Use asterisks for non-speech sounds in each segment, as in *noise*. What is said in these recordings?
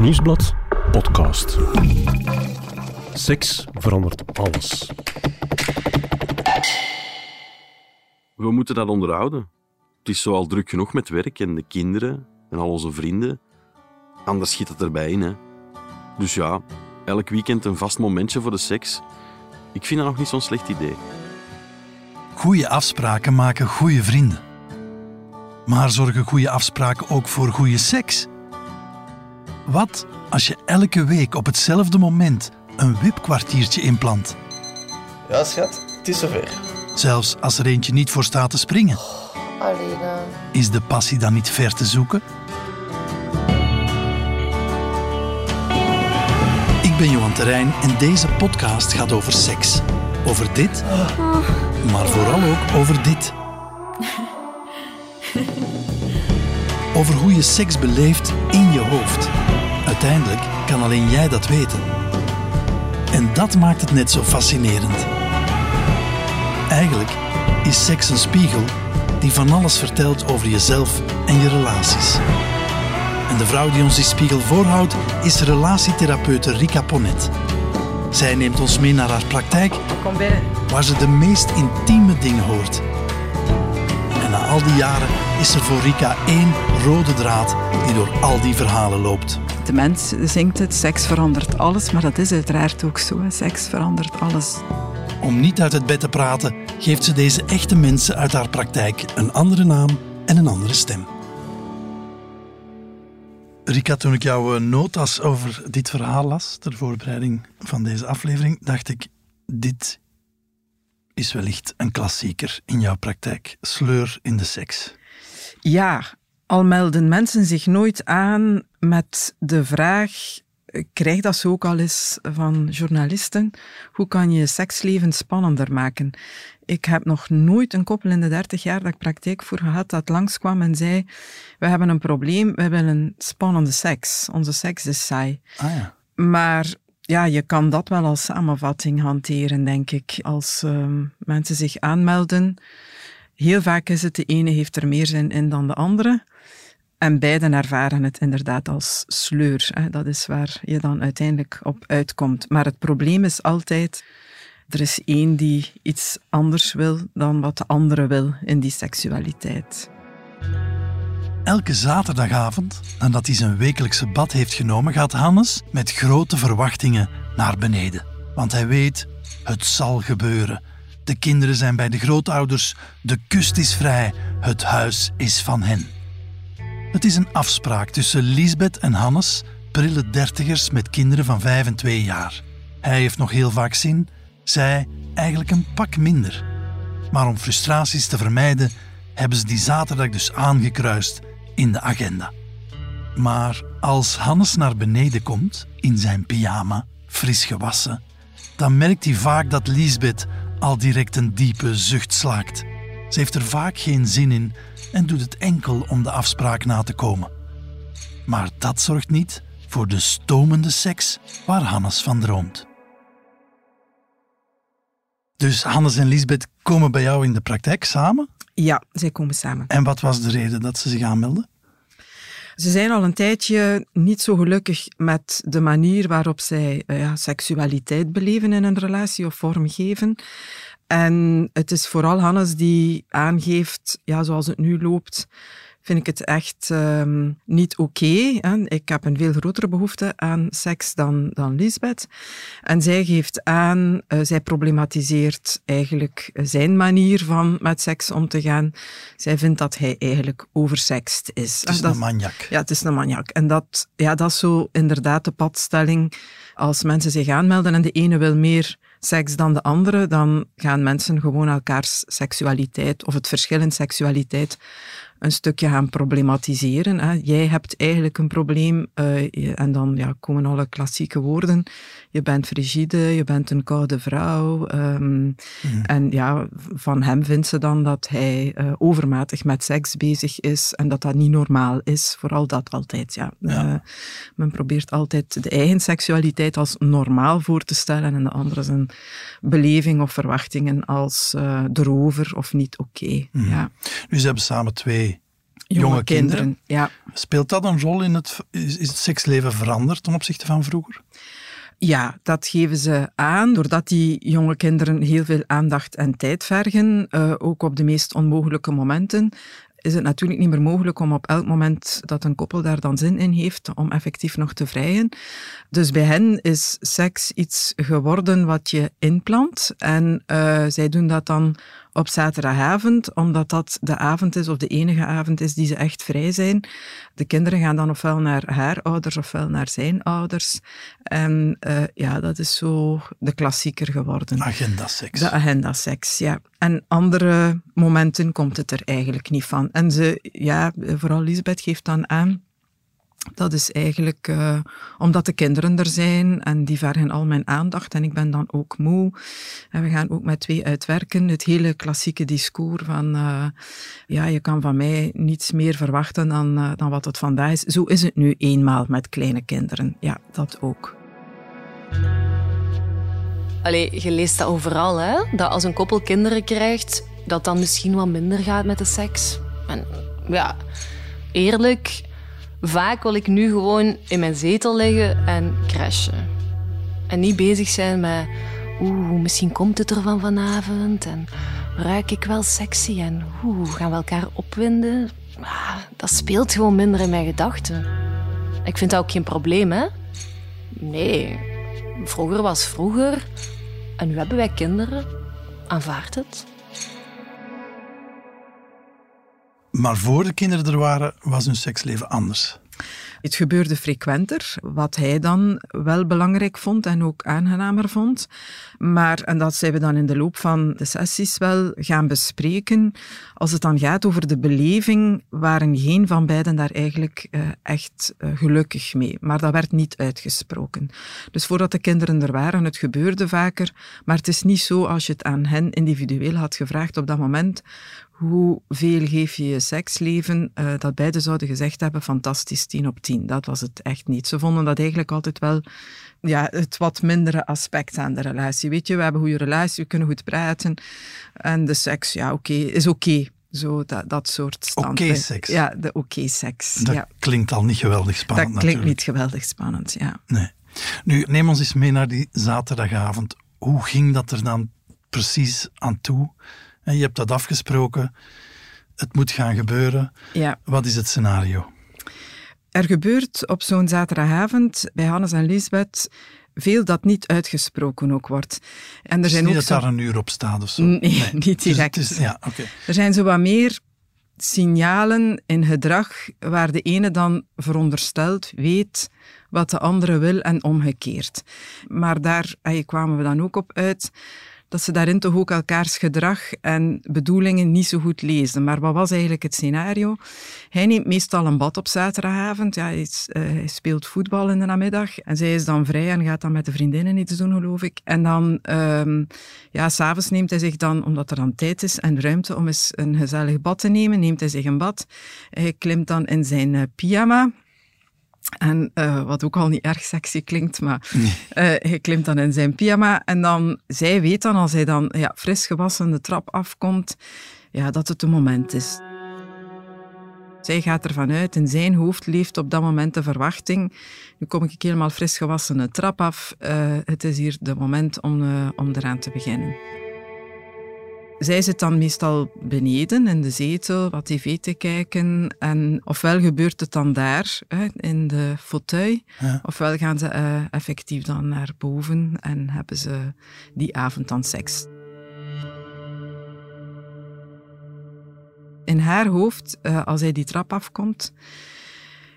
Nieuwsblad podcast. Seks verandert alles. We moeten dat onderhouden. Het is zo al druk genoeg met werk en de kinderen en al onze vrienden. Anders schiet het erbij in. Hè. Dus ja, elk weekend een vast momentje voor de seks. Ik vind dat nog niet zo'n slecht idee. Goede afspraken maken goede vrienden. Maar zorgen goede afspraken ook voor goede seks? Wat als je elke week op hetzelfde moment een wipkwartiertje inplant? Ja, schat, het is zover. Zelfs als er eentje niet voor staat te springen. Allee dan. Is de passie dan niet ver te zoeken? Ik ben Johan Terrein en deze podcast gaat over seks. Over dit, maar vooral ook over dit. *laughs* Over hoe je seks beleeft in je hoofd. Uiteindelijk kan alleen jij dat weten. En dat maakt het net zo fascinerend. Eigenlijk is seks een spiegel die van alles vertelt over jezelf en je relaties. En de vrouw die ons die spiegel voorhoudt is relatietherapeute Rika Ponet. Zij neemt ons mee naar haar praktijk Kom binnen. waar ze de meest intieme dingen hoort. En na al die jaren is er voor Rika één rode draad die door al die verhalen loopt. De mens zingt het, seks verandert alles, maar dat is uiteraard ook zo. hè. Seks verandert alles. Om niet uit het bed te praten, geeft ze deze echte mensen uit haar praktijk een andere naam en een andere stem. Rika, toen ik jouw notas over dit verhaal las, ter voorbereiding van deze aflevering, dacht ik, dit is wellicht een klassieker in jouw praktijk. Sleur in de seks. Ja, al melden mensen zich nooit aan met de vraag, ik krijg dat zo ook al eens van journalisten, hoe kan je seksleven spannender maken? Ik heb nog nooit een koppel in de 30 jaar dat ik praktijk voor gehad dat langskwam en zei, we hebben een probleem, we willen spannende seks. Onze seks is saai. Ah ja. Maar ja, je kan dat wel als samenvatting hanteren, denk ik. Als ehm, mensen zich aanmelden, heel vaak is het de ene heeft er meer zin in dan de andere. En beiden ervaren het inderdaad als sleur. Hè. Dat is waar je dan uiteindelijk op uitkomt. Maar het probleem is altijd, er is één die iets anders wil dan wat de andere wil in die seksualiteit. Elke zaterdagavond, nadat hij zijn wekelijkse bad heeft genomen, gaat Hannes met grote verwachtingen naar beneden. Want hij weet, het zal gebeuren. De kinderen zijn bij de grootouders, de kust is vrij, het huis is van hen. Het is een afspraak tussen Lisbeth en Hannes, prille dertigers met kinderen van vijf en twee jaar. Hij heeft nog heel vaak zin, zij eigenlijk een pak minder. Maar om frustraties te vermijden, hebben ze die zaterdag dus aangekruist in de agenda. Maar als Hannes naar beneden komt, in zijn pyjama, fris gewassen, dan merkt hij vaak dat Lisbeth al direct een diepe zucht slaakt. Ze heeft er vaak geen zin in en doet het enkel om de afspraak na te komen. Maar dat zorgt niet voor de stomende seks waar Hannes van droomt. Dus Hannes en Lisbeth komen bij jou in de praktijk samen. Ja, zij komen samen. En wat was de reden dat ze zich aanmelden? Ze zijn al een tijdje niet zo gelukkig met de manier waarop zij eh, ja, seksualiteit beleven in een relatie of vormgeven. En het is vooral Hannes die aangeeft, ja, zoals het nu loopt, vind ik het echt ehm, niet oké. ik heb een veel grotere behoefte aan seks dan, dan Lisbeth. En zij geeft aan, eh, zij problematiseert eigenlijk zijn manier van met seks om te gaan. Zij vindt dat hij eigenlijk oversext is. Het is dat- een maniak. ja, het is een maniak. En dat, ja, dat is zo inderdaad de padstelling. Als mensen zich aanmelden en de ene wil meer seks dan de andere, dan gaan mensen gewoon elkaars seksualiteit of het verschil in seksualiteit een stukje gaan problematiseren. Hè. Jij hebt eigenlijk een probleem eh, je- en dan ja, komen alle klassieke woorden. Je bent frigide, je bent een koude vrouw. ehm, En ja, van hem vindt ze dan dat hij eh, overmatig met seks bezig is en dat dat niet normaal is. Vooral dat altijd, ja. Ja. Eh, men probeert altijd de eigen seksualiteit als normaal voor te stellen en de andere zijn beleving of verwachtingen als erover of niet oké. Ja. Nu, ze hebben samen twee jonge, kinderen. Ja. Speelt dat een rol in het, is, is het seksleven veranderd ten opzichte van vroeger? Ja, dat geven ze aan, doordat die jonge kinderen heel veel aandacht en tijd vergen, uh, ook op de meest onmogelijke momenten is het natuurlijk niet meer mogelijk om op elk moment dat een koppel daar dan zin in heeft, om effectief nog te vrijen. Dus bij hen is seks iets geworden wat je inplant. En uh, zij doen dat dan op zaterdagavond, omdat dat de avond is of de enige avond is die ze echt vrij zijn. De kinderen gaan dan ofwel naar haar ouders ofwel naar zijn ouders. En uh, ja, dat is zo de klassieker geworden. Agenda seks. De agenda seks, ja. En andere momenten komt het er eigenlijk niet van. En ze, ja, vooral Lisbeth geeft dan aan dat is eigenlijk uh, omdat de kinderen er zijn en die vergen al mijn aandacht en ik ben dan ook moe. En we gaan ook met twee uitwerken. Het hele klassieke discours van uh, ja, je kan van mij niets meer verwachten dan, uh, dan wat het vandaag is. Zo is het nu eenmaal met kleine kinderen. Ja, dat ook. Allee, je leest dat overal, hè? Dat als een koppel kinderen krijgt, dat dan misschien wat minder gaat met de seks. En ja, eerlijk Vaak wil ik nu gewoon in mijn zetel liggen en crashen. En niet bezig zijn met, oeh, misschien komt het er van vanavond en ruik ik wel sexy en oeh, gaan we elkaar opwinden? Ah, dat speelt gewoon minder in mijn gedachten. Ik vind dat ook geen probleem, hè? Nee, vroeger was vroeger en nu hebben wij kinderen. Aanvaard het. Maar voor de kinderen er waren, was hun seksleven anders. Het gebeurde frequenter, wat hij dan wel belangrijk vond en ook aangenamer vond. Maar, en dat zijn we dan in de loop van de sessies wel gaan bespreken, als het dan gaat over de beleving, waren geen van beiden daar eigenlijk uh, echt uh, gelukkig mee. Maar dat werd niet uitgesproken. Dus voordat de kinderen er waren, het gebeurde vaker, maar het is niet zo als je het aan hen individueel had gevraagd op dat moment, hoeveel geef je je seksleven, uh, dat beide zouden gezegd hebben, fantastisch, 10 op 10. Dat was het echt niet. Ze vonden dat eigenlijk altijd wel ja, het wat mindere aspect aan de relatie. Weet je, we hebben een goede relatie, we kunnen goed praten. En de seks, ja, oké, okay, is oké. Okay. Zo, dat, dat soort standpunten. Oké seks. Ja, de oké seks. Dat ja. klinkt al niet geweldig spannend Dat klinkt natuurlijk. niet geweldig spannend, ja. Nee. Nu, neem ons eens mee naar die zaterdagavond. Hoe ging dat er dan precies aan toe? En je hebt dat afgesproken. Het moet gaan gebeuren. Ja. Wat is het scenario? Er gebeurt op zo'n zaterdagavond bij Hannes en Lisbeth veel dat niet uitgesproken ook wordt. En er zijn niet ook dat zo... daar een uur op staat of zo? Nee, nee. *laughs* niet direct. Dus is, ja, okay. Er zijn zo wat meer signalen in gedrag waar de ene dan veronderstelt, weet wat de andere wil en omgekeerd. Maar daar kwamen we dan ook op uit dat ze daarin toch ook elkaars gedrag en bedoelingen niet zo goed leesden. Maar wat was eigenlijk het scenario? Hij neemt meestal een bad op zaterdagavond. Ja, hij, hij, speelt voetbal in de namiddag. En zij is dan vrij en gaat dan met de vriendinnen iets doen, geloof ik. En dan, um, ja, s'avonds neemt hij zich dan, omdat er dan tijd is en ruimte om eens een gezellig bad te nemen, neemt hij zich een bad. Hij klimt dan in zijn uh, pyjama. En uh, wat ook al niet erg sexy klinkt, maar nee. uh, hij klimt dan in zijn pyjama. En dan, zij weet dan, als hij dan ja, fris gewassen de trap afkomt, ja, dat het een moment is. Zij gaat ervan uit, in zijn hoofd leeft op dat moment de verwachting. Nu kom ik helemaal fris gewassen de trap af. Uh, het is hier de moment om, om eraan te beginnen. Zij zit dan meestal beneden in de zetel wat tv te kijken. En ofwel gebeurt het dan daar, hè, in de fauteuil, ja. ofwel gaan ze uh, effectief dan naar boven en hebben ze die avond dan seks. In haar hoofd, uh, als hij die trap afkomt,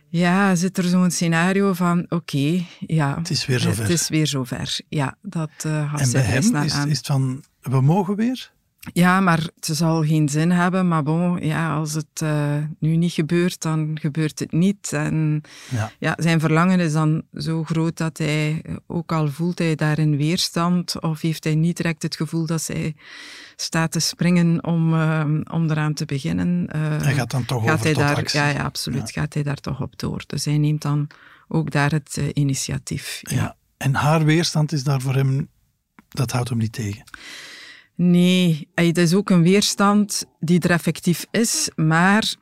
ja, zit er zo'n scenario van, oké, okay, ja. Het is weer zover. Het is weer zover. Ja, dat uh, had en zij bij hem is, aan. is het van, we mogen weer? Ja, maar het zal geen zin hebben. Maar bon, ja, als het uh, nu niet gebeurt, dan gebeurt het niet. En ja. Ja, zijn verlangen is dan zo groot dat hij, ook al voelt hij daarin weerstand, of heeft hij niet direct het gevoel dat zij staat te springen om, uh, om eraan te beginnen. Uh, hij gaat dan toch gaat over hij tot daar, actie. Ja, ja absoluut. Ja. Gaat hij daar toch op door. Dus hij neemt dan ook daar het initiatief. Ja. ja. En haar weerstand is daar voor hem, dat houdt hem niet tegen. Nee, het is ook een weerstand die er effectief is, maar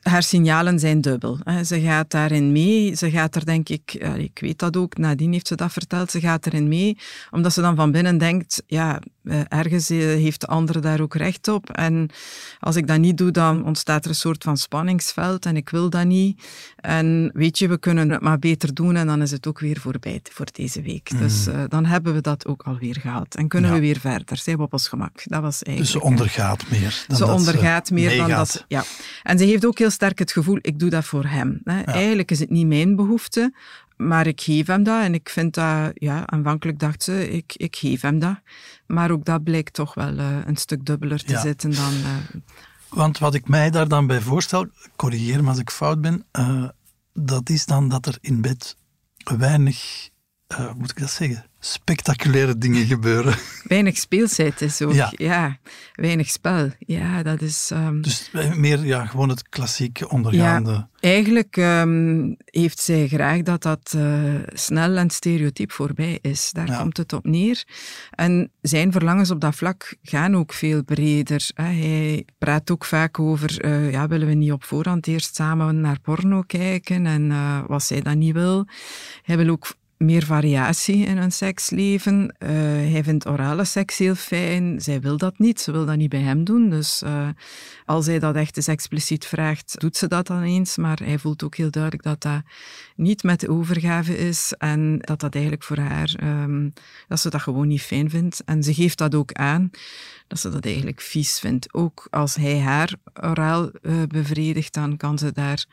haar signalen zijn dubbel. Ze gaat daarin mee. Ze gaat er, denk ik, ik weet dat ook, nadien heeft ze dat verteld, ze gaat erin mee, omdat ze dan van binnen denkt, ja, ergens eh, heeft de andere daar ook recht op. En als ik dat niet doe, dan ontstaat er een soort van spanningsveld en ik wil dat niet. En weet je, we kunnen het maar beter doen en dan is het ook weer voorbij voor deze week. Dus uh, dan hebben we dat ook alweer gehad en kunnen Ja. we weer verder. Zijn we op ons gemak. Dat was Dus eigenlijk... ze hè. ondergaat meer. Dan ze dat ondergaat meer dan dat. Ja. En ze heeft ook heel sterk het gevoel: ik doe dat voor hem. Hè. Eigenlijk is het niet mijn behoefte, maar ik geef hem dat. En ik vind dat, ja, aanvankelijk dacht ze: ik, ik geef hem dat. Maar ook dat blijkt toch wel eh, een stuk dubbeler te Ja. zitten dan. eh, Want wat ik mij daar dan bij voorstel, corrigeer me als ik fout ben, eh, dat is dan dat er in bed weinig, hoe moet ik dat zeggen, spectaculaire dingen gebeuren. weinig speelsheid is ook. Ja. Ja. weinig spel. Ja, dat is. ehm, Dus eh, meer ja, gewoon het klassieke ondergaande. Eigenlijk ehm, heeft zij graag dat dat eh, snel en stereotyp voorbij is. Daar Ja. komt het op neer. En zijn verlangens op dat vlak gaan ook veel breder. hè. Hij praat ook vaak over, eh, ja, willen we niet op voorhand eerst samen naar porno kijken en wat zij dan niet wil. Hij wil ook meer variatie in hun seksleven. Eh, hij vindt orale seks heel fijn. Zij wil dat niet. Ze wil dat niet bij hem doen. Dus eh, als hij dat echt eens expliciet vraagt, doet ze dat dan eens. Maar hij voelt ook heel duidelijk dat dat niet met de overgave is. En dat dat eigenlijk voor haar, ehm, dat ze dat gewoon niet fijn vindt. En ze geeft dat ook aan, dat ze dat eigenlijk vies vindt. Ook als hij haar oraal eh, bevredigt, dan kan ze daar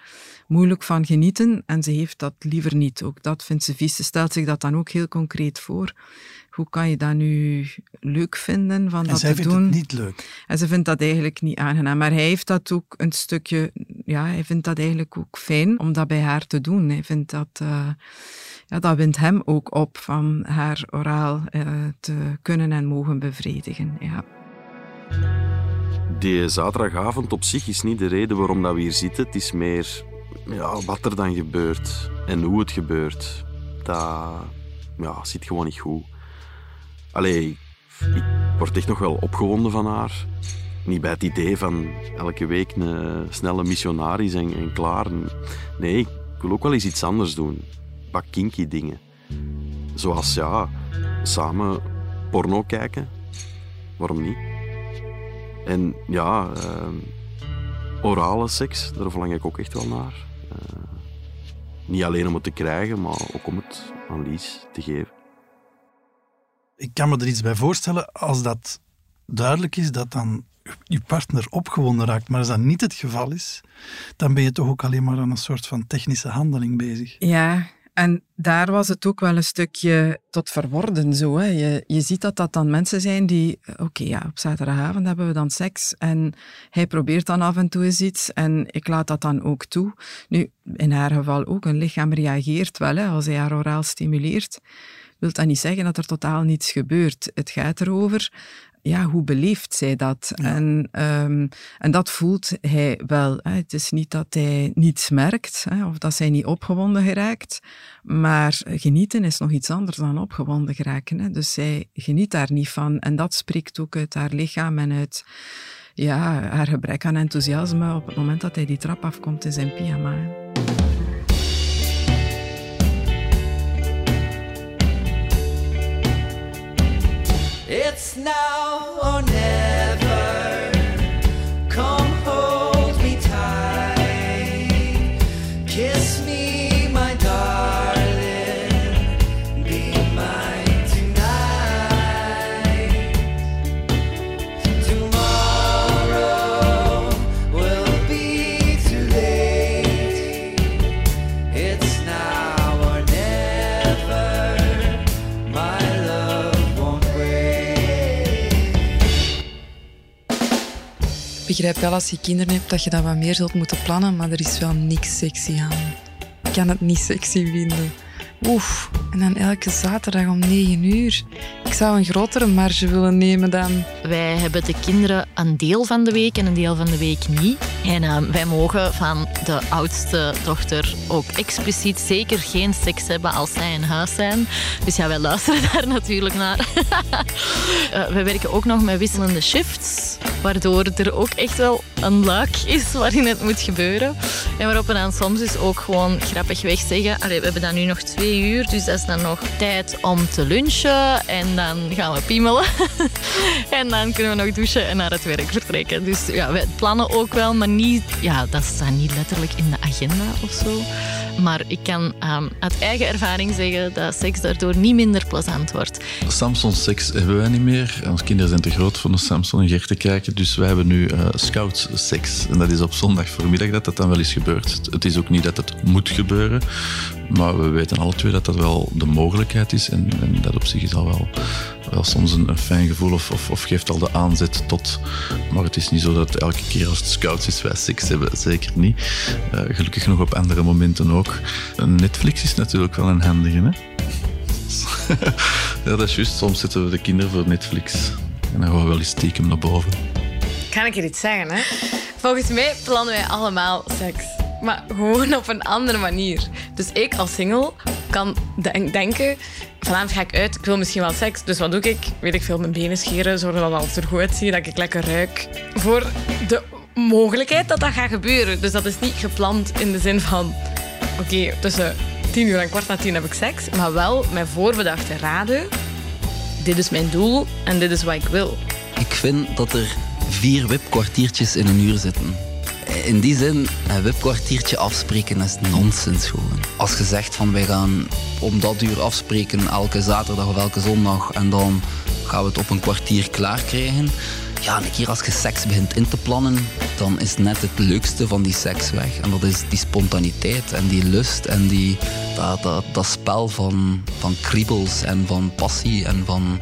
moeilijk van genieten. En ze heeft dat liever niet. Ook dat vindt ze vies. Stelt zich dat dan ook heel concreet voor. Hoe kan je dat nu leuk vinden van En dat zij te vindt doen? het niet leuk. En ze vindt dat eigenlijk niet aangenaam. Maar hij heeft dat ook een stukje, ja, hij vindt dat eigenlijk ook fijn om dat bij haar te doen. Hij vindt dat, eh, ja, dat wint hem ook op van haar oraal eh, te kunnen en mogen bevredigen. Ja. Die zaterdagavond op zich is niet de reden waarom dat we hier zitten. Het is meer ja, wat er dan gebeurt en hoe het gebeurt. Dat ja, zit gewoon niet goed. Allee, ik word echt nog wel opgewonden van haar. Niet bij het idee van elke week een snelle missionaris en, en klaar. Nee, ik wil ook wel eens iets anders doen. Wat kinky dingen. Zoals, ja, samen porno kijken. Waarom niet? En ja, ehm, orale seks, daar verlang ik ook echt wel naar. Eh, niet alleen om het te krijgen, maar ook om het aan Lies te geven. Ik kan me er iets bij voorstellen als dat duidelijk is dat dan je partner opgewonden raakt. Maar als dat niet het geval is, dan ben je toch ook alleen maar aan een soort van technische handeling bezig. ja, en daar was het ook wel een stukje tot verworden zo. Hè. Je, je ziet dat dat dan mensen zijn die, oké, ja, op zaterdagavond hebben we dan seks en hij probeert dan af en toe eens iets en ik laat dat dan ook toe. Nu, in haar geval ook, een lichaam reageert wel hè, als hij haar oraal stimuleert. Wil dat niet zeggen dat er totaal niets gebeurt. Het gaat erover, ja, hoe beleeft zij dat? En, ehm, en dat voelt hij wel. Hè. Het is niet dat hij niets merkt hè, of dat zij niet opgewonden geraakt, maar genieten is nog iets anders dan opgewonden geraken. Hè. Dus zij geniet daar niet van en dat spreekt ook uit haar lichaam en uit ja, haar gebrek aan enthousiasme op het moment dat hij die trap afkomt in zijn pyjama. It's now begrijp wel als je kinderen hebt dat je dat wat meer zult moeten plannen, maar er is wel niks sexy aan. Ik kan het niet sexy vinden. Oef, en dan elke zaterdag om 9 uur. Ik zou een grotere marge willen nemen dan. Wij hebben de kinderen een deel van de week en een deel van de week niet. En ehm, wij mogen van de oudste dochter ook expliciet zeker geen seks hebben als zij in huis zijn. Dus ja, wij luisteren *laughs* daar natuurlijk naar. *laughs* Eh, wij werken ook nog met wisselende shifts. Waardoor er ook echt wel een luik is waarin het moet gebeuren. En waarop we dan soms dus ook gewoon grappigweg zeggen... Allee, we hebben dan nu nog twee uur, dus dat is dan nog tijd om te lunchen. En dan gaan we piemelen. *laughs* en dan kunnen we nog douchen en naar het werk vertrekken. Dus ja, wij plannen ook wel, maar niet... Ja, dat staat niet letterlijk in de agenda of zo. Maar ik kan ehm, uit eigen ervaring zeggen dat seks daardoor niet minder plezant wordt. Samsung Sex hebben wij niet meer. Onze kinderen zijn te groot voor een Samsung en te kijken. Dus wij hebben nu eh, Scouts Sex. En dat is op zondag voormiddag dat dat dan wel eens gebeurt. Het is ook niet dat het moet gebeuren. Maar we weten alle twee dat dat wel de mogelijkheid is. En, en dat op zich is al wel, wel soms een, fijn gevoel of, of, of geeft al de aanzet tot... Maar het is niet zo dat elke keer als het scouts is wij seks hebben. Zeker niet. Eh, gelukkig nog op andere momenten ook. Netflix is natuurlijk wel een handige, hè? *laughs* ja, dat is juist. Soms zetten we de kinderen voor Netflix. En dan gaan we wel eens stiekem naar boven. Kan ik er iets zeggen, hè? Volgens mij plannen wij allemaal seks. Maar gewoon op een andere manier. Dus ik als single kan denk- denken... Vanavond ga ik uit, ik wil misschien wel seks. Dus wat doe ik? Weet ik veel, mijn benen scheren, zorgen dat alles er goed uitziet, dat ik lekker ruik. Voor de mogelijkheid dat dat gaat gebeuren. Dus dat is niet gepland in de zin van... Oké, tussen tien uur en kwart na tien heb ik seks. Maar wel met voorbedachte raden. Dit is mijn doel en dit is wat ik wil. Ik vind dat er vier wipkwartiertjes in een uur zitten. In die zin, een wipkwartiertje afspreken is nonsens gewoon. Als je zegt van wij gaan om dat uur afspreken elke zaterdag of elke zondag en dan gaan we het op een kwartier klaar krijgen. Ja, en een keer als je seks begint in te plannen, dan is net het leukste van die seks weg. En dat is die spontaniteit en die lust en die, dat, dat, dat spel van, van kriebels en van passie en van,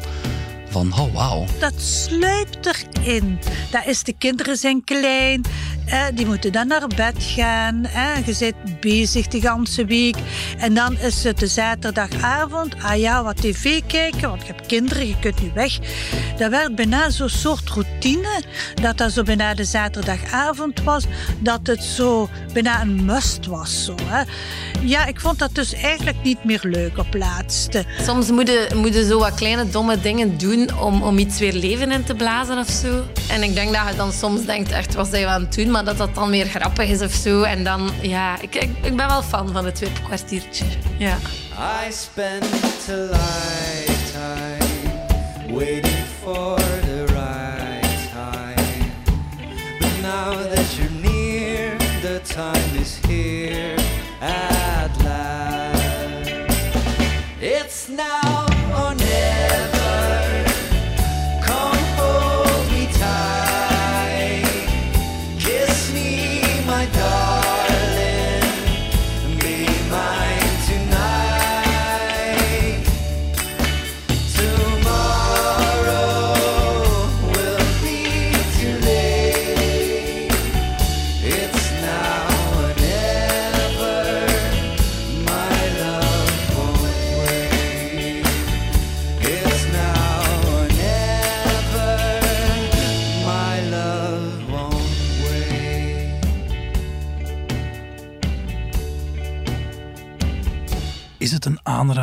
van oh wauw. Dat sluipt erin. Dat is, de kinderen zijn klein. Eh, die moeten dan naar bed gaan. Je bent bezig de hele week. En dan is het de zaterdagavond. Ah ja, wat tv kijken, want je hebt kinderen, je kunt niet weg. Dat werd bijna zo'n soort routine. Dat dat zo bijna de zaterdagavond was. Dat het zo bijna een must was. Zo, hè. Ja, ik vond dat dus eigenlijk niet meer leuk op laatste. Soms moet je, moet je zo wat kleine domme dingen doen om, om iets weer leven in te blazen of zo. En ik denk dat je dan soms denkt, echt, wat zijn we aan het doen? Maar dat dat dan weer grappig is of zo. En dan, ja, ik, ik, ik ben wel fan van het wipkwartiertje. Ja. I spent a lifetime waiting for the right time. But now that you're near, the time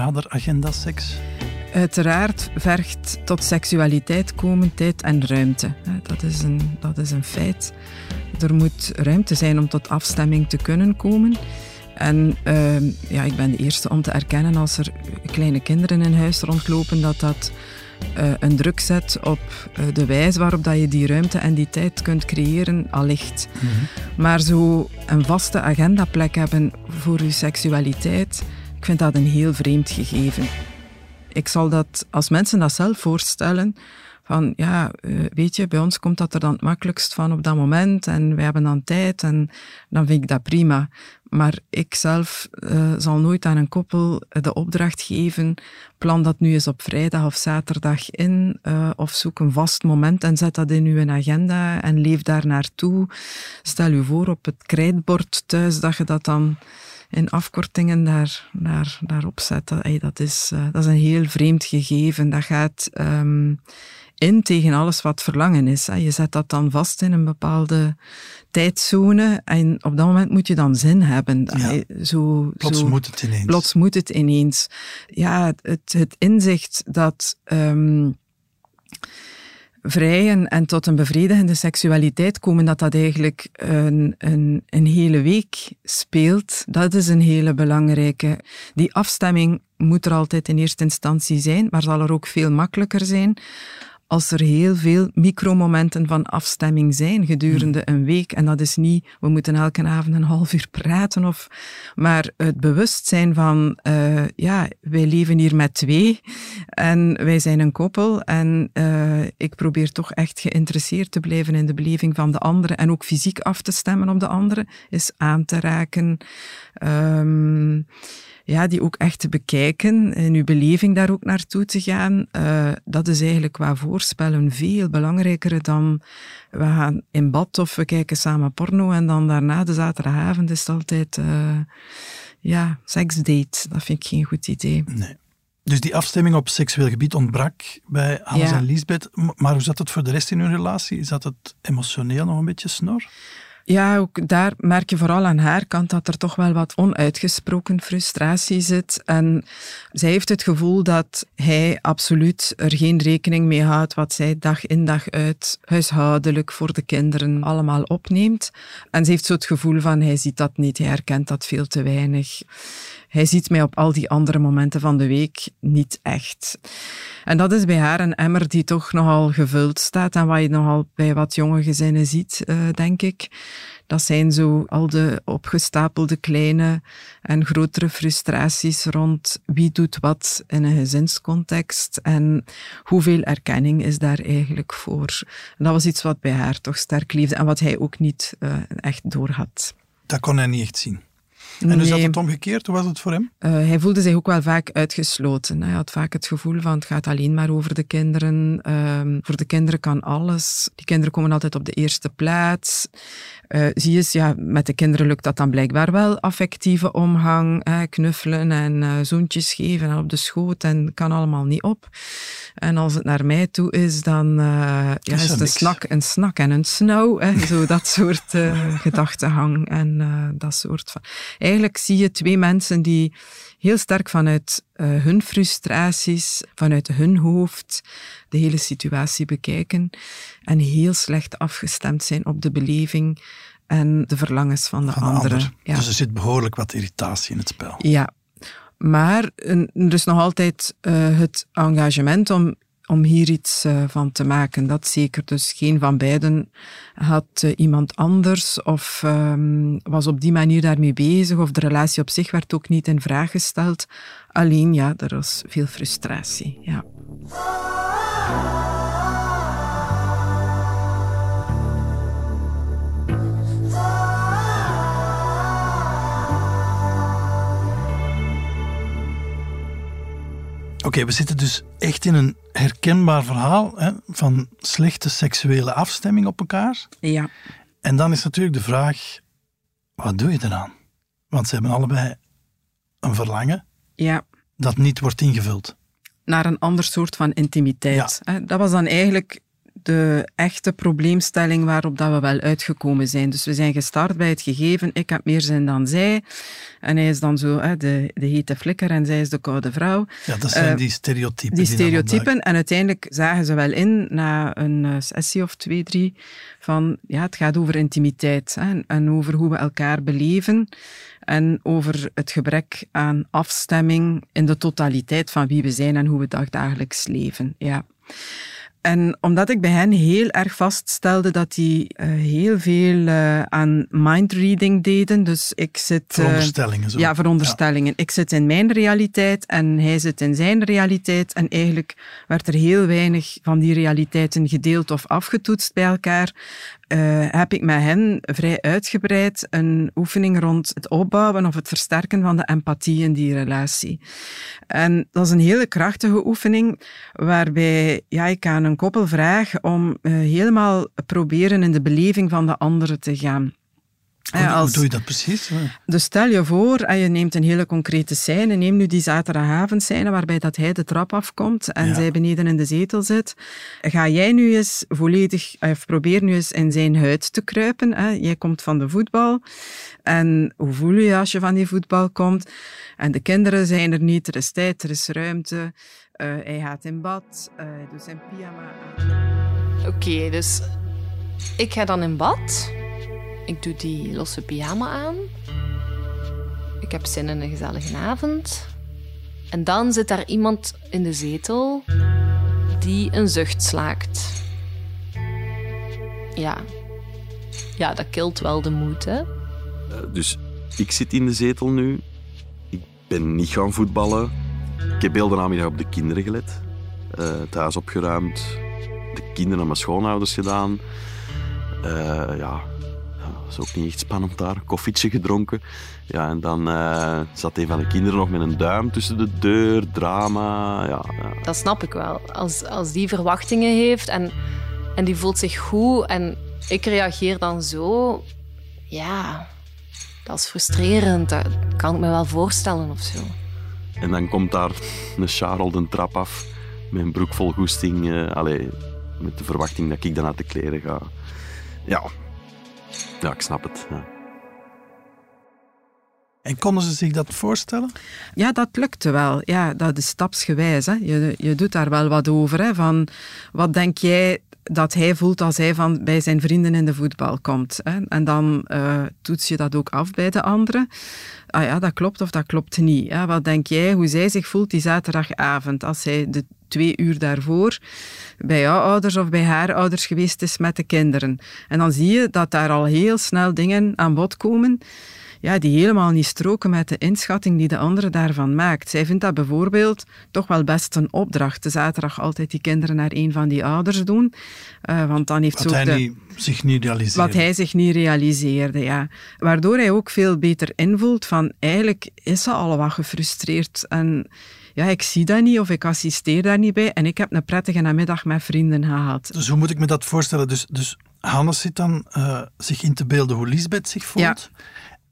aanrader, agenda seks? Uiteraard vergt tot seksualiteit komen tijd en ruimte. Dat is, een, dat is een feit. Er moet ruimte zijn om tot afstemming te kunnen komen. En ehm, ja, ik ben de eerste om te erkennen als er kleine kinderen in huis rondlopen, dat dat eh, een druk zet op eh, de wijze waarop dat je die ruimte en die tijd kunt creëren, allicht. Maar zo een vaste agendaplek hebben voor je seksualiteit, ik vind dat een heel vreemd gegeven. Ik zal dat, als mensen dat zelf voorstellen, van ja, eh, weet je, bij ons komt dat er dan het makkelijkst van op dat moment en wij hebben dan tijd en dan vind ik dat prima. Maar ik zelf eh, zal nooit aan een koppel de opdracht geven, plan dat nu eens op vrijdag of zaterdag in eh, of zoek een vast moment en zet dat in uw agenda en leef daar naartoe. Stel u voor op het krijtbord thuis dat je dat dan in afkortingen daar, daar, daarop zet. Dat, dat, is, eh, dat is een heel vreemd gegeven. Dat gaat ehm, in tegen alles wat verlangen is. Hè. Je zet dat dan vast in een bepaalde tijdzone en op dat moment moet je dan zin hebben. Ja. Zo, Plots zo, moet het ineens. Plots moet het ineens. Ja, het, het inzicht dat... ehm, vrijen en tot een bevredigende seksualiteit komen, dat dat eigenlijk een, een, een hele week speelt, dat is een hele belangrijke. Die afstemming moet er altijd in eerste instantie zijn, maar zal er ook veel makkelijker zijn als er heel veel micromomenten van afstemming zijn gedurende een week. En dat is niet, we moeten elke avond een half uur praten, of, maar het bewustzijn van, eh, ja, wij leven hier met twee en wij zijn een koppel. En eh, ik probeer toch echt geïnteresseerd te blijven in de beleving van de andere en ook fysiek af te stemmen op de andere, is aan te raken. Ehm, ja, die ook echt te bekijken en uw beleving daar ook naartoe te gaan, eh, dat is eigenlijk qua voorspellen veel belangrijker dan we gaan in bad of we kijken samen porno en dan daarna de zaterdagavond is het altijd uh, ja, seksdate. Dat vind ik geen goed idee. Nee. Dus die afstemming op seksueel gebied ontbrak bij Hans Ja. en Liesbeth. M- Maar hoe zat het voor de rest in hun relatie? Is dat het emotioneel nog een beetje snor? Ja, ook daar merk je vooral aan haar kant dat er toch wel wat onuitgesproken frustratie zit. En zij heeft het gevoel dat hij absoluut er geen rekening mee houdt wat zij dag in dag uit huishoudelijk voor de kinderen allemaal opneemt. En ze heeft zo het gevoel van hij ziet dat niet, hij herkent dat veel te weinig. Hij ziet mij op al die andere momenten van de week niet echt. En dat is bij haar een emmer die toch nogal gevuld staat en wat je nogal bij wat jonge gezinnen ziet, eh, denk ik. Dat zijn zo al de opgestapelde kleine en grotere frustraties rond wie doet wat in een gezinscontext en hoeveel erkenning is daar eigenlijk voor. En dat was iets wat bij haar toch sterk leefde en wat hij ook niet eh, echt doorhad. Dat kon hij niet echt zien. En hoe zat Nee. het omgekeerd? Hoe was het voor hem? Eh, hij voelde zich ook wel vaak uitgesloten. Hij had vaak het gevoel van het gaat alleen maar over de kinderen. Ehm, voor de kinderen kan alles. Die kinderen komen altijd op de eerste plaats. Eh, zie je eens, ja, met de kinderen lukt dat dan blijkbaar wel. Affectieve omgang, eh, knuffelen en eh, zoentjes geven en op de schoot en kan allemaal niet op. En als het naar mij toe is, dan ja, is een niks. snak, een snak en een snauw. Hè, zo dat soort *laughs* gedachtenhang en dat soort van. Eigenlijk zie je twee mensen die heel sterk vanuit eh, hun frustraties, vanuit hun hoofd, de hele situatie bekijken en heel slecht afgestemd zijn op de beleving en de verlangens van de Van de anderen. ander. Ja. Dus er zit behoorlijk wat irritatie in het spel. Ja, maar er is nog altijd eh, het engagement om, om hier iets eh, van te maken. Dat zeker. Dus geen van beiden had eh, iemand anders of ehm, was op die manier daarmee bezig. Of de relatie op zich werd ook niet in vraag gesteld. Alleen, ja, er was veel frustratie. Ja. Oké, we zitten dus echt in een herkenbaar verhaal hè, van slechte seksuele afstemming op elkaar. Ja. En dan is natuurlijk de vraag, wat doe je eraan? Want ze hebben allebei een verlangen Ja. dat niet wordt ingevuld. naar een ander soort van intimiteit. Hè, Dat was dan eigenlijk de echte probleemstelling waarop dat we wel uitgekomen zijn. Dus we zijn gestart bij het gegeven, ik heb meer zin dan zij. En hij is dan zo hè, de, de hete flikker en zij is de koude vrouw. Ja, dat zijn Eh, die stereotypen. die dan stereotypen. En uiteindelijk zagen ze wel in, na een eh, sessie of twee, drie, van ja, het gaat over intimiteit hè, en, en over hoe we elkaar beleven en over het gebrek aan afstemming in de totaliteit van wie we zijn en hoe we dagdagelijks leven. Ja. En omdat ik bij hen heel erg vaststelde dat die eh, heel veel eh, aan mindreading deden. Dus ik zit... eh, Veronderstellingen zo. Ja, veronderstellingen. Ik zit in mijn realiteit en hij zit in zijn realiteit. En eigenlijk werd er heel weinig van die realiteiten gedeeld of afgetoetst bij elkaar. Eh, heb ik met hen vrij uitgebreid een oefening rond het opbouwen of het versterken van de empathie in die relatie. En dat is een hele krachtige oefening, waarbij ja, ik aan een koppel vraag om eh, helemaal proberen in de beleving van de andere te gaan. Hoe, Ja, hoe als- doe je dat precies? dus stel je voor, en je neemt een hele concrete scène. Neem nu die zaterdagavondscène waarbij dat hij de trap afkomt en Ja. zij beneden in de zetel zit. Ga jij nu eens volledig, of probeer nu eens in zijn huid te kruipen. Hè? Jij komt van de voetbal. En hoe voel je je als je van die voetbal komt? En de kinderen zijn er niet, er is tijd, er is ruimte. Eh, hij gaat in bad, eh, hij doet zijn pyjama aan. Oké, dus ik ga dan in bad. Ik doe die losse pyjama aan. Ik heb zin in een gezellige avond. En dan zit daar iemand in de zetel die een zucht slaakt. Ja. Ja, dat kilt wel de moed, hè? Eh, Dus ik zit in de zetel nu. Ik ben niet gaan voetballen. Ik heb heel de namiddag op de kinderen gelet. Eh, het huis opgeruimd. De kinderen aan mijn schoonouders gedaan. Eh, ja, is ook niet echt spannend daar. Koffietje gedronken. Ja, en dan eh, zat een van de kinderen nog met een duim tussen de deur. Drama. Ja, ja. Dat snap ik wel. Als, als die verwachtingen heeft en, en die voelt zich goed en ik reageer dan zo, ja, dat is frustrerend. Dat kan ik me wel voorstellen of zo. En dan komt daar een Charles de trap af. Met een broek vol goesting. eh, allee, met de verwachting dat ik dan uit de kleren ga. Ja, ja ik snap het. Ja. En konden ze zich dat voorstellen? Ja, dat lukte wel. Ja, dat is stapsgewijs. Hè. Je, je doet daar wel wat over. Hè. Van, wat denk jij dat hij voelt als hij van bij zijn vrienden in de voetbal komt? Hè. En dan eh, toets je dat ook af bij de anderen. Ah ja, dat klopt of dat klopt niet. Hè. Wat denk jij hoe zij zich voelt die zaterdagavond als zij de twee uur daarvoor bij jouw ouders of bij haar ouders geweest is met de kinderen? En dan zie je dat daar al heel snel dingen aan bod komen ja, die helemaal niet stroken met de inschatting die de andere daarvan maakt. Zij vindt dat bijvoorbeeld toch wel best een opdracht. De zaterdag altijd die kinderen naar een van die ouders doen. Eh, want dan heeft Wat hij de... niet, zich niet realiseerde. Wat hij zich niet realiseerde, ja. Waardoor hij ook veel beter invoelt van eigenlijk is ze al wat gefrustreerd en ja, ik zie dat niet of ik assisteer daar niet bij en ik heb een prettige namiddag met vrienden gehad. Dus hoe moet ik me dat voorstellen? Dus, dus Hannes zit dan eh, zich in te beelden hoe Lisbeth zich voelt.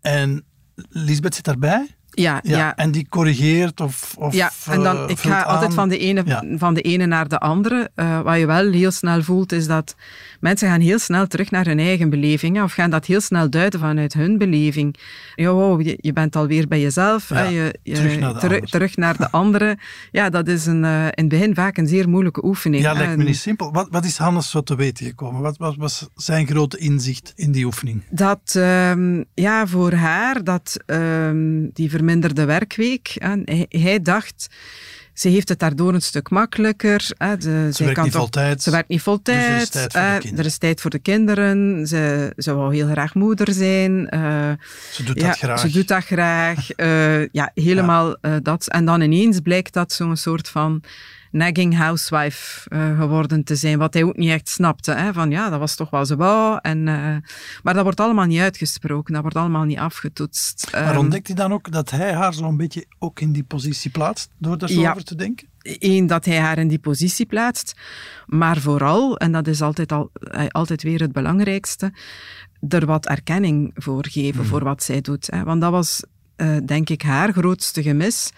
En Lisbeth zit daarbij? Ja, ja. En die corrigeert of, of ja, en dan, eh, ik ga altijd van de, ene, Ja. van de ene naar de andere. Eh, wat je wel heel snel voelt, is dat mensen gaan heel snel terug naar hun eigen beleving. Of gaan dat heel snel duiden vanuit hun beleving. Ja, wow, je, je bent alweer bij jezelf. Ja, je, je- terug naar de teru- terug naar de andere. Ja, dat is een, eh, in het begin vaak een zeer moeilijke oefening. Ja, lijkt me niet simpel. Wat, wat is Hannes zo te weten gekomen? Wat, wat was zijn grote inzicht in die oefening? Dat ehm, ja, voor haar, dat ehm, die verminderde werkweek, hè, hij, hij dacht, ze heeft het daardoor een stuk makkelijker. Hè, de- zij werkt kan niet toch- voltijds, Ze werkt niet vol dus er is tijd. voor de kinderen. er is tijd voor de kinderen. Ze, ze wou heel graag moeder zijn. eh, Ze doet ja, dat graag. Ze doet dat graag. eh, ja, helemaal eh, dat. En dan ineens blijkt dat zo'n soort van nagging housewife eh, geworden te zijn. Wat hij ook niet echt snapte. Hè? Van ja, dat was toch wel zo wou. En, eh, maar dat wordt allemaal niet uitgesproken. Dat wordt allemaal niet afgetoetst. Maar Ehm, ontdekt hij dan ook dat hij haar zo'n beetje ook in die positie plaatst, door daar zo Ja. over te denken? Eén, dat hij haar in die positie plaatst. Maar vooral, en dat is altijd, al, eh, altijd weer het belangrijkste, er wat erkenning voor geven voor wat zij doet. Hè. Want dat was, eh, denk ik, haar grootste gemis.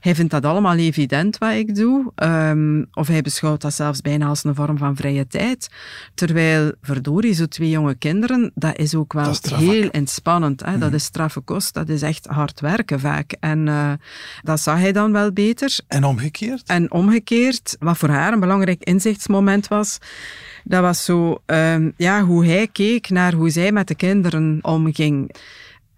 Hij vindt dat allemaal evident wat ik doe. ehm, of hij beschouwt dat zelfs bijna als een vorm van vrije tijd. Terwijl, verdorie, zo twee jonge kinderen, dat is ook wel is heel inspannend. Hè. Dat is straffe kost, dat is echt hard werken vaak. En eh, dat zag hij dan wel beter. En omgekeerd? En omgekeerd, wat voor haar een belangrijk inzichtsmoment was, dat was zo, ehm, ja, hoe hij keek naar hoe zij met de kinderen omging.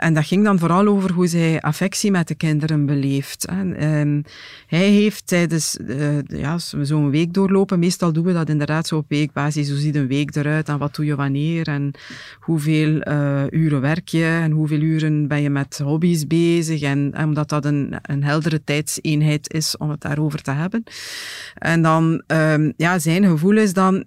En dat ging dan vooral over hoe zij affectie met de kinderen beleeft. hè. Ehm, hij heeft tijdens eh, ja, zo'n week doorlopen, meestal doen we dat inderdaad zo op weekbasis. Hoe ziet een week eruit en wat doe je wanneer en hoeveel eh, uren werk je en hoeveel uren ben je met hobby's bezig. En, en omdat dat een, een heldere tijdseenheid is om het daarover te hebben. En dan, ehm, ja, zijn gevoel is dan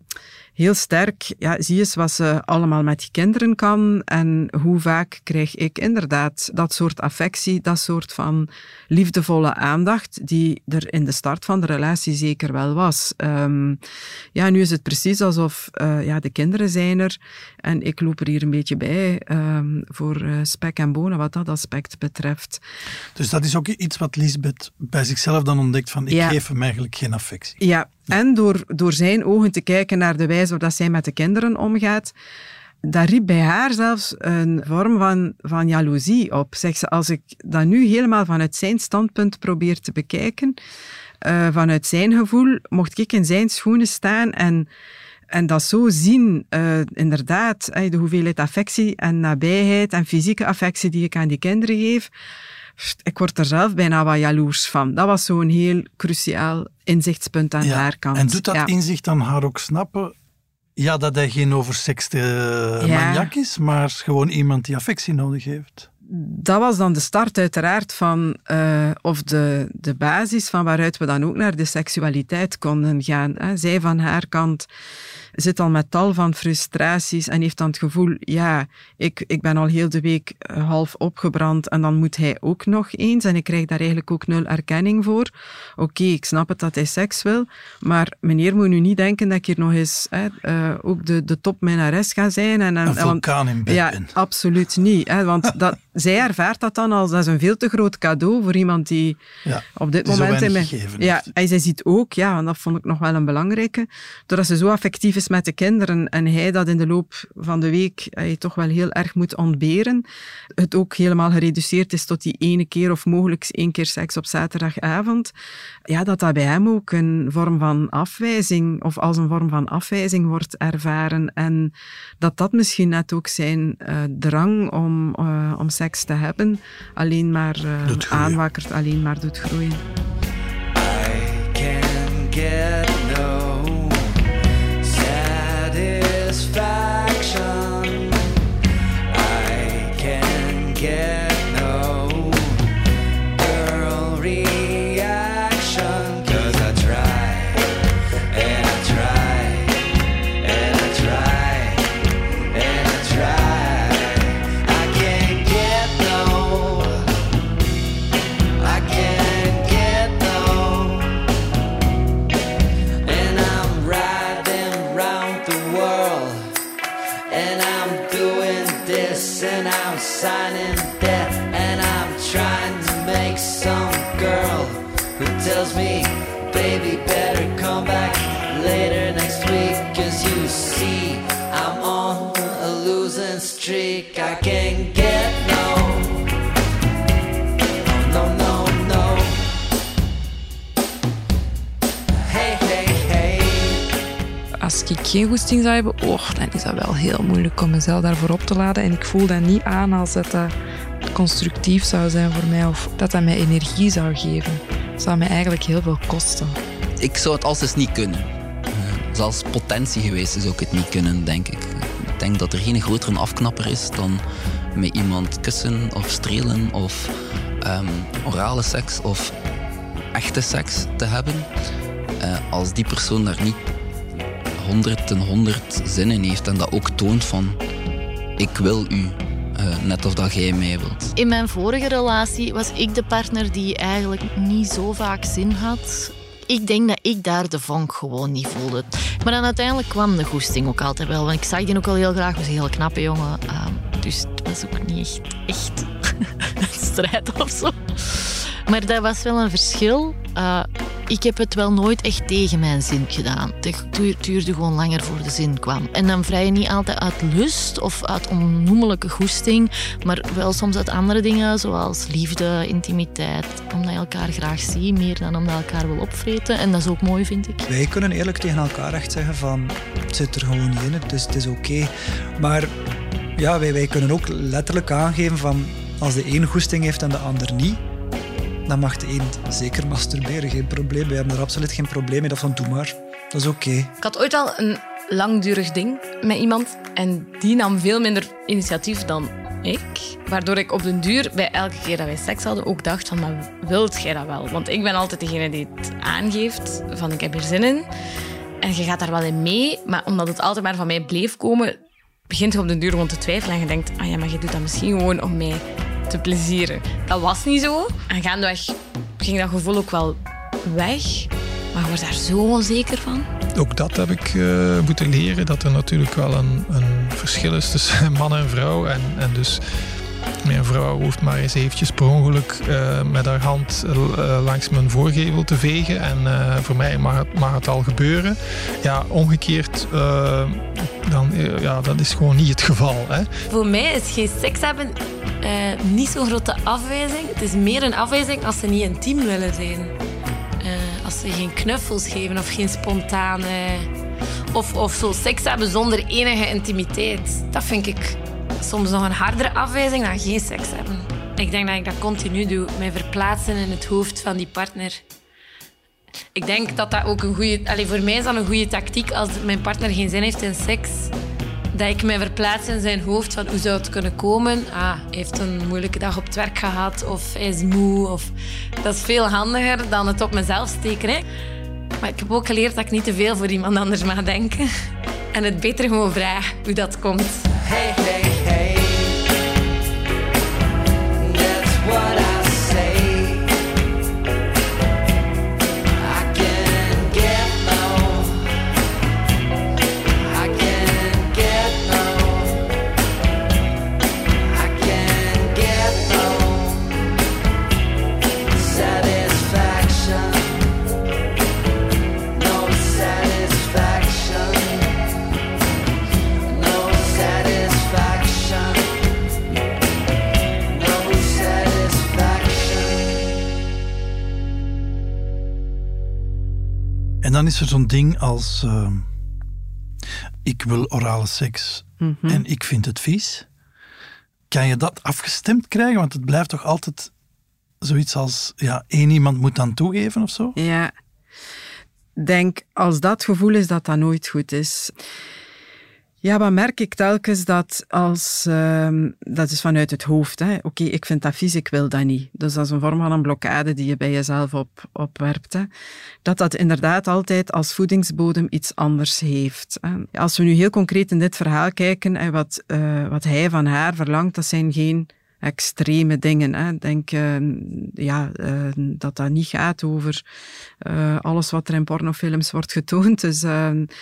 heel sterk, ja, zie eens wat ze allemaal met die kinderen kan en hoe vaak krijg ik inderdaad dat soort affectie, dat soort van liefdevolle aandacht die er in de start van de relatie zeker wel was. Ehm, ja, nu is het precies alsof eh, ja, de kinderen zijn er en ik loop er hier een beetje bij ehm, voor eh, spek en bonen wat dat aspect betreft. Dus dat is ook iets wat Lisbeth bij zichzelf dan ontdekt van ik Ja. geef hem eigenlijk geen affectie. Ja, en door, door zijn ogen te kijken naar de wijze waarop zij met de kinderen omgaat, dat riep bij haar zelfs een vorm van, van jaloezie op. Zegt ze, als ik dat nu helemaal vanuit zijn standpunt probeer te bekijken, eh, vanuit zijn gevoel, mocht ik in zijn schoenen staan en En dat zo zien, eh, inderdaad, de hoeveelheid affectie en nabijheid en fysieke affectie die ik aan die kinderen geef, ik word er zelf bijna wat jaloers van. Dat was zo'n heel cruciaal inzichtspunt aan Ja, haar kant. En doet dat Ja. inzicht dan haar ook snappen? Ja, dat hij geen oversexte Ja. maniak is, maar gewoon iemand die affectie nodig heeft. dat was dan de start uiteraard van, eh, of de, de basis van waaruit we dan ook naar de seksualiteit konden gaan. Hè. Zij van haar kant zit al met tal van frustraties en heeft dan het gevoel, ja, ik, ik ben al heel de week eh, half opgebrand en dan moet hij ook nog eens en ik krijg daar eigenlijk ook nul erkenning voor. Oké, ik snap het dat hij seks wil, maar meneer moet nu niet denken dat ik hier nog eens hè, eh, ook de, de topminnares ga zijn. En, en, Een vulkaan in bed Ja, ben. absoluut niet. Hè, want *laughs* dat, zij ervaart dat dan als dat is een veel te groot cadeau voor iemand die Ja, op dit moment... in mijn- ja, en zij ziet ook, ja, en dat vond ik nog wel een belangrijke, doordat ze zo affectief is met de kinderen en hij dat in de loop van de week hij toch wel heel erg moet ontberen, het ook helemaal gereduceerd is tot die ene keer of mogelijk één keer seks op zaterdagavond, ja, dat dat bij hem ook een vorm van afwijzing of als een vorm van afwijzing wordt ervaren en dat dat misschien net ook zijn eh, drang om, eh, om seks te hebben alleen maar eh, groeien. aanwakkert, alleen maar doet groeien. can get Als ik geen goesting zou hebben, oh, dan is dat wel heel moeilijk om mezelf daarvoor op te laden. En ik voel dat niet aan als dat, dat constructief zou zijn voor mij of dat dat mij energie zou geven. Zou mij eigenlijk heel veel kosten. Ik zou het als niet kunnen. Eh, Zelfs potentie geweest zou ik het niet kunnen, denk ik. Ik denk dat er geen grotere afknapper is dan met iemand kussen of strelen of ehm, orale seks of echte seks te hebben. Eh, als die persoon daar niet 100 ten 100 zin in heeft en dat ook toont van ik wil u, eh, net of dat jij mij wilt. In mijn vorige relatie was ik de partner die eigenlijk niet zo vaak zin had. Ik denk dat ik daar de vonk gewoon niet voelde. Maar dan uiteindelijk kwam de goesting ook altijd wel. Want ik zag die ook wel heel graag. was een heel knappe jongen. Ehm, dus het was ook niet echt, echt *laughs* een strijd of zo. Maar dat was wel een verschil. Eh, ik heb het wel nooit echt tegen mijn zin gedaan. Het duur- duurde gewoon langer voor de zin kwam. En dan vrij je niet altijd uit lust of uit onnoemelijke goesting, maar wel soms uit andere dingen, zoals liefde, intimiteit. Omdat je elkaar graag ziet, meer dan omdat je elkaar wil opvreten. En dat is ook mooi, vind ik. Wij kunnen eerlijk tegen elkaar echt zeggen van het zit er gewoon niet in, is, het is oké. Maar ja, wij, wij kunnen ook letterlijk aangeven van als de een goesting heeft en de ander niet, dan mag de een zeker masturberen, geen probleem. Wij hebben daar absoluut geen probleem mee, dat van doe maar. Dat is oké. Ik had ooit al een langdurig ding met iemand en die nam veel minder initiatief dan ik. Waardoor ik op den duur bij elke keer dat wij seks hadden ook dacht van, maar wilt jij dat wel? Want ik ben altijd degene die het aangeeft van ik heb hier zin in. En je gaat daar wel in mee, maar omdat het altijd maar van mij bleef komen, begint je op den duur gewoon te twijfelen en je denkt, ah ja, maar je doet dat misschien gewoon om mij te plezieren. Dat was niet zo. En gaandeweg ging dat gevoel ook wel weg. Maar je wordt daar zo onzeker van. Ook dat heb ik eh, moeten leren, dat er natuurlijk wel een, een verschil is tussen *laughs* man en vrouw. En, en dus mijn vrouw hoeft maar eens eventjes per ongeluk eh, met haar hand eh, langs mijn voorgevel te vegen. En eh, voor mij mag het, het al gebeuren. Ja, omgekeerd, dan, ja, dat is gewoon niet het geval. Hè. Voor mij is geen seks hebben niet zo'n grote afwijzing. Het is meer een afwijzing als ze niet intiem willen zijn. Als ze geen knuffels geven of geen spontane Of, of zo seks hebben zonder enige intimiteit. Dat vind ik soms nog een hardere afwijzing dan geen seks hebben. Ik denk dat ik dat continu doe. Mij verplaatsen in het hoofd van die partner. Ik denk dat dat ook een goede... Allee, voor mij is dat een goede tactiek als mijn partner geen zin heeft in seks. Dat ik mij verplaats in zijn hoofd van hoe zou het kunnen komen. Ah, hij heeft een moeilijke dag op het werk gehad of hij is moe. Of... Dat is veel handiger dan het op mezelf steken. Hè. Maar ik heb ook geleerd dat ik niet te veel voor iemand anders mag denken. En het beter gewoon vraag hoe dat komt. Dan is er zo'n ding als... eh, ik wil orale seks Mhm. en ik vind het vies. Kan je dat afgestemd krijgen? Want het blijft toch altijd zoiets als... Ja, één iemand moet dan toegeven of zo? Ja. Denk, als dat gevoel is, dat dat nooit goed is. Ja, wat merk ik telkens dat als... ehm, dat is vanuit het hoofd. Oké, ik vind dat vies, ik wil dat niet. Dus dat is een vorm van een blokkade die je bij jezelf op, opwerpt. Hè. Dat dat inderdaad altijd als voedingsbodem iets anders heeft. Als we nu heel concreet in dit verhaal kijken, en wat, eh, wat hij van haar verlangt, dat zijn geen extreme dingen. Hè. Ik denk eh, ja, eh, dat dat niet gaat over eh, alles wat er in pornofilms wordt getoond. Dus, eh,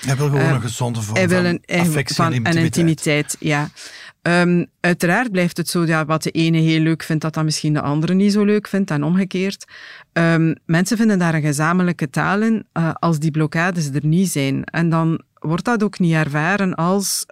Hij wil gewoon eh, een gezonde vorm hij wil van een, hij- affectie van, en intimiteit. intimiteit, ja. Ehm, uiteraard blijft het zo, ja, wat de ene heel leuk vindt, dat dat misschien de andere niet zo leuk vindt en omgekeerd. Ehm, mensen vinden daar een gezamenlijke taal in eh, als die blokkades er niet zijn. En dan wordt dat ook niet ervaren als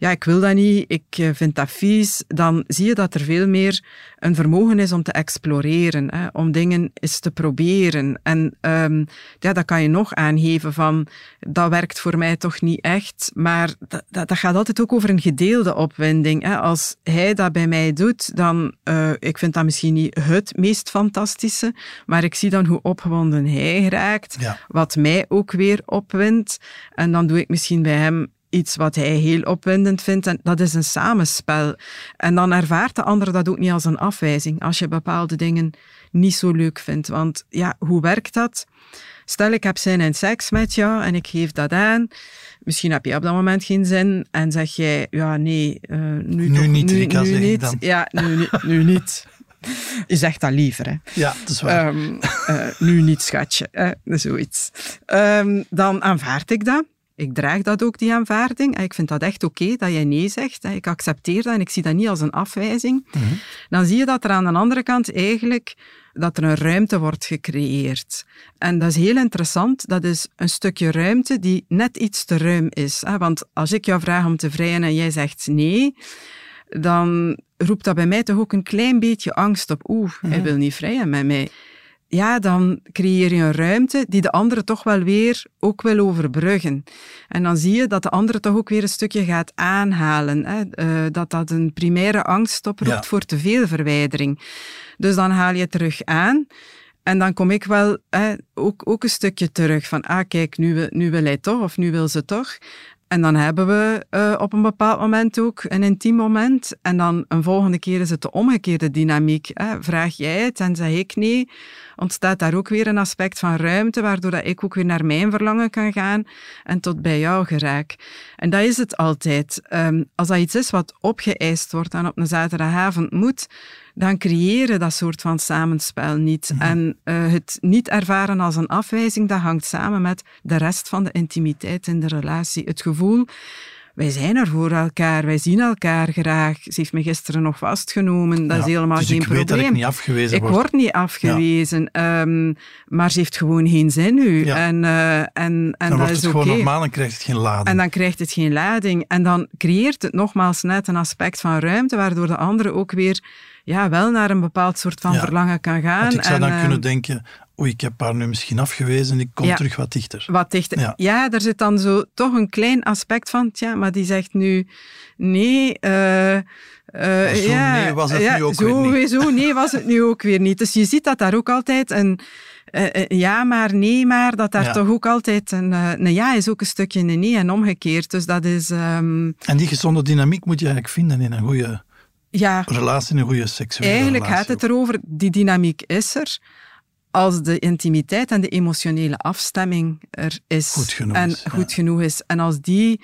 ja, ik wil dat niet, ik eh, vind dat vies, dan zie je dat er veel meer een vermogen is om te exploreren, hè, om dingen eens te proberen. En ehm, ja, dat kan je nog aangeven van, dat werkt voor mij toch niet echt, maar dat, dat, dat gaat altijd ook over een gedeelde opwinding. Hè. Als hij dat bij mij doet, dan, eh, ik vind dat misschien niet het meest fantastische, maar ik zie dan hoe opgewonden hij raakt, Ja. wat mij ook weer opwindt. En dan doe ik misschien bij hem iets wat hij heel opwindend vindt. En dat is een samenspel. En dan ervaart de ander dat ook niet als een afwijzing, als je bepaalde dingen niet zo leuk vindt. Want ja, hoe werkt dat? Stel, ik heb zin in seks met jou en ik geef dat aan. Misschien heb je op dat moment geen zin en zeg jij, ja, nee, eh, nu, Nu toch, niet, nu, Rika, nu niet. dan. Ja, nu, niet- nu niet. *laughs* Je zegt dat liever, hè. Ja, dat is waar. Ehm, eh, nu niet, schatje. hè, zoiets. Ehm, dan aanvaard ik dat. Ik draag dat ook, die aanvaarding. Ik vind dat echt oké dat jij nee zegt. Ik accepteer dat en ik zie dat niet als een afwijzing. Dan zie je dat er aan de andere kant eigenlijk dat er een ruimte wordt gecreëerd. En dat is heel interessant. Dat is een stukje ruimte die net iets te ruim is. Want als ik jou vraag om te vrijen en jij zegt nee, dan roept dat bij mij toch ook een klein beetje angst op. Oeh, hij Mhm. wil niet vrijen met mij. Ja, dan creëer je een ruimte die de andere toch wel weer ook wil overbruggen. En dan zie je dat de andere toch ook weer een stukje gaat aanhalen. Hè? Eh, dat dat een primaire angst oproept Ja. voor te veel verwijdering. Dus dan haal je terug aan. En dan kom ik wel hè, ook, ook een stukje terug van, ah kijk, nu, wil- nu wil hij toch of nu wil ze toch. En dan hebben we eh, op een bepaald moment ook een intiem moment. En dan een volgende keer is het de omgekeerde dynamiek. Hè. Vraag jij het en zeg ik nee, ontstaat daar ook weer een aspect van ruimte, waardoor dat ik ook weer naar mijn verlangen kan gaan en tot bij jou geraak. En dat is het altijd. Ehm, als dat iets is wat opgeëist wordt en op een zaterdagavond moet, dan creëren dat soort van samenspel niet. En eh, het niet ervaren als een afwijzing, dat hangt samen met de rest van de intimiteit in de relatie. Het gevoel, wij zijn er voor elkaar, wij zien elkaar graag. Ze heeft me gisteren nog vastgenomen, dat Ja, is helemaal dus geen ik weet probleem. dat ik niet afgewezen Ik word. word niet afgewezen, ehm, maar ze heeft gewoon geen zin nu. Ja. En, eh, en, en dan dat wordt is het gewoon normaal en krijgt het geen lading. En dan krijgt het geen lading. En dan creëert het nogmaals net een aspect van ruimte, waardoor de andere ook weer ja, wel naar een bepaald soort van verlangen kan gaan. Want ik zou En, dan ehm, kunnen denken, oei, ik heb haar nu misschien afgewezen, ik kom Ja. terug wat dichter. Wat dichter. Ja. Ja. daar zit dan zo toch een klein aspect van. Tja, maar die zegt nu nee. eh, eh, zo ja, nee was het ja, nu ook zo, weer niet. Zo *laughs* nee was het nu ook weer niet. Dus je ziet dat daar ook altijd een eh, ja maar, nee maar, dat daar Ja. toch ook altijd een, een ja is ook een stukje een nee en omgekeerd. Dus dat is... ehm, En die gezonde dynamiek moet je eigenlijk vinden in een goede ja, relatie, in een goede seksuele Eigenlijk relatie. gaat het erover, die dynamiek is er, als de intimiteit en de emotionele afstemming er is. Goed genoeg en is, ja. goed genoeg is. En als die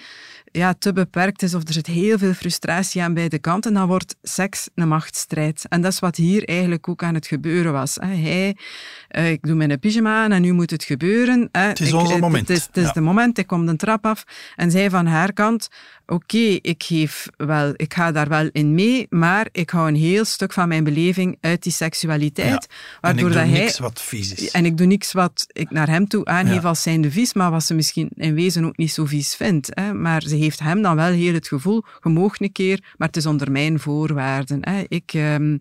ja, te beperkt is of er zit heel veel frustratie aan beide kanten, dan wordt seks een machtsstrijd. En dat is wat hier eigenlijk ook aan het gebeuren was. Hij, eh, ik doe mijn pyjama aan en nu moet het gebeuren. Het is Ik- ons het- moment, Het is, het is ja. de moment, ik kom de trap af. En zij van haar kant, oké, ik geef wel, ik ga daar wel in mee, maar ik hou een heel stuk van mijn beleving uit die seksualiteit. Ja. En ik Waardoor doe dat hij, niks wat vies is. En ik doe niks wat ik naar hem toe aangeef Ja. als zijnde vies, maar wat ze misschien in wezen ook niet zo vies vindt. Hè. Maar ze heeft hem dan wel heel het gevoel, je moogt een keer, maar het is onder mijn voorwaarden. Hè. Ik, ehm,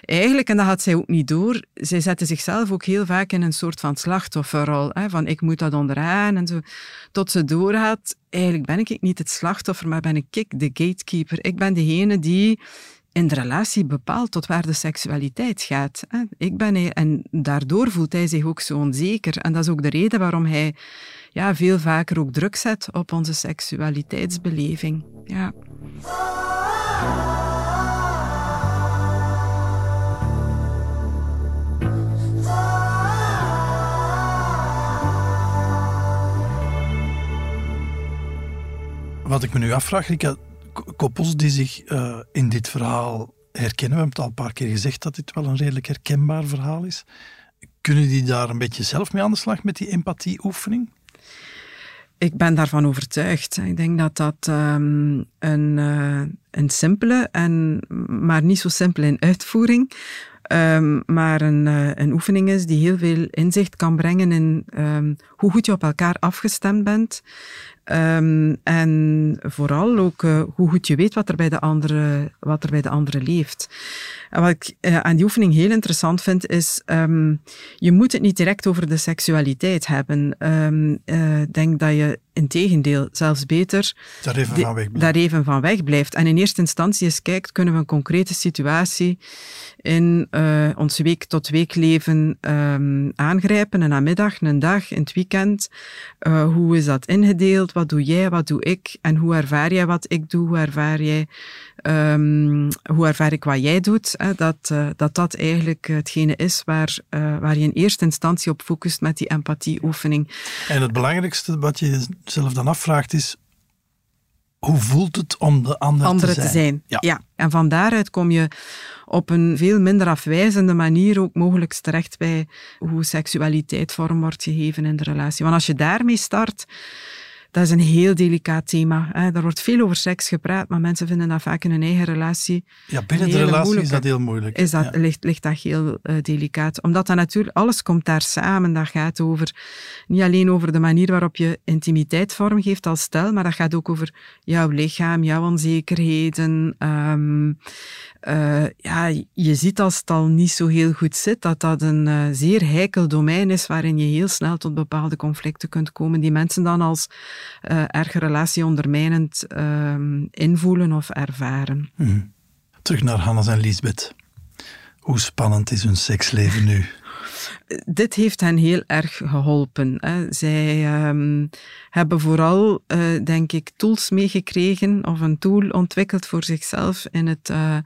eigenlijk, en dat had zij ook niet door, zij zette zichzelf ook heel vaak in een soort van slachtofferrol. Hè, van ik moet dat onderaan en zo. Tot ze doorgaat, eigenlijk ben ik niet het slachtoffer, maar ben ik de gatekeeper. Ik ben degene die in de relatie bepaalt tot waar de seksualiteit gaat. Ik ben en daardoor voelt hij zich ook zo onzeker. En dat is ook de reden waarom hij ja, veel vaker ook druk zet op onze seksualiteitsbeleving. Ja. Wat ik me nu afvraag, Rika, koppels die zich eh, in dit verhaal herkennen, we hebben het al een paar keer gezegd dat dit wel een redelijk herkenbaar verhaal is, kunnen die daar een beetje zelf mee aan de slag met die empathieoefening? Ik ben daarvan overtuigd. Ik denk dat dat ehm, een, eh, een simpele, en, maar niet zo simpel in uitvoering, ehm, maar een, eh, een oefening is die heel veel inzicht kan brengen in ehm, hoe goed je op elkaar afgestemd bent. Ehm, en vooral ook eh, hoe goed je weet wat er bij de andere, wat er bij de andere leeft. En wat ik eh, aan die oefening heel interessant vind, is ehm, je moet het niet direct over de seksualiteit hebben. Ehm, eh, Ik denk dat je in tegendeel zelfs beter Daar even van weg daar even van weg blijft. En in eerste instantie eens kijkt, kunnen we een concrete situatie in ons week tot weekleven ehm, aangrijpen, een namiddag, een dag, in het weekend. Hoe is dat ingedeeld? Wat doe jij, wat doe ik? En hoe ervaar jij wat ik doe? Hoe ervaar jij, ehm, hoe ervaar ik wat jij doet? Hè? Dat, eh, dat dat eigenlijk hetgene is waar, eh, waar je in eerste instantie op focust met die empathieoefening. En het belangrijkste wat je jezelf dan afvraagt is, hoe voelt het om de ander anderen te zijn? Ja. En van daaruit kom je op een veel minder afwijzende manier ook mogelijk terecht bij hoe seksualiteit vorm wordt gegeven in de relatie. Want als je daarmee start, dat is een heel delicaat thema. Hè. Er wordt veel over seks gepraat, maar mensen vinden dat vaak in hun eigen relatie. Ja, binnen de relatie is dat heel moeilijk. Is dat, Ja. ligt, ligt dat heel eh, delicaat. Omdat dat natuurlijk, alles komt daar samen. Dat gaat over, niet alleen over de manier waarop je intimiteit vormgeeft als stel, maar dat gaat ook over jouw lichaam, jouw onzekerheden. Ehm, eh, ja, je ziet als het al niet zo heel goed zit, dat dat een eh, zeer heikel domein is waarin je heel snel tot bepaalde conflicten kunt komen, die mensen dan als eh erg relatieondermijnend ehm, invoelen of ervaren. Mhm. Terug naar Hannes en Lisbeth. Hoe spannend is hun seksleven nu? Dit heeft hen heel erg geholpen. Hè. Zij ehm, hebben vooral, eh, denk ik, tools meegekregen of een tool ontwikkeld voor zichzelf in het, eh,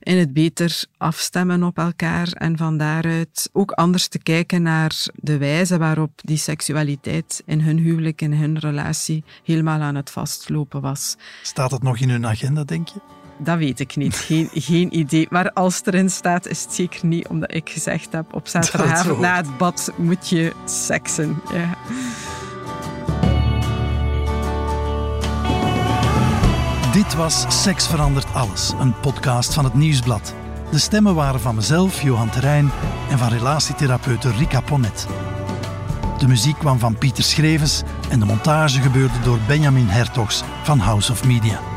in het beter afstemmen op elkaar en van daaruit ook anders te kijken naar de wijze waarop die seksualiteit in hun huwelijk, in hun relatie helemaal aan het vastlopen was. Staat het nog in hun agenda, denk je? Dat weet ik niet. Geen, geen idee. Maar als het erin staat, is het zeker niet omdat ik gezegd heb op zaterdagavond na het bad moet je seksen. Ja. Dit was Seks verandert alles, een podcast van het Nieuwsblad. De stemmen waren van mezelf, Johan Terrein, en van relatietherapeute Rika Ponnet. De muziek kwam van Pieter Schrevens en de montage gebeurde door Benjamin Hertogs van House of Media.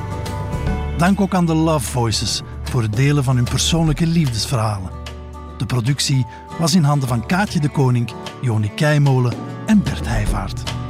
Dank ook aan de Love Voices voor het delen van hun persoonlijke liefdesverhalen. De productie was in handen van Kaatje de Koning, Joni Keimolen en Bert Heijvaart.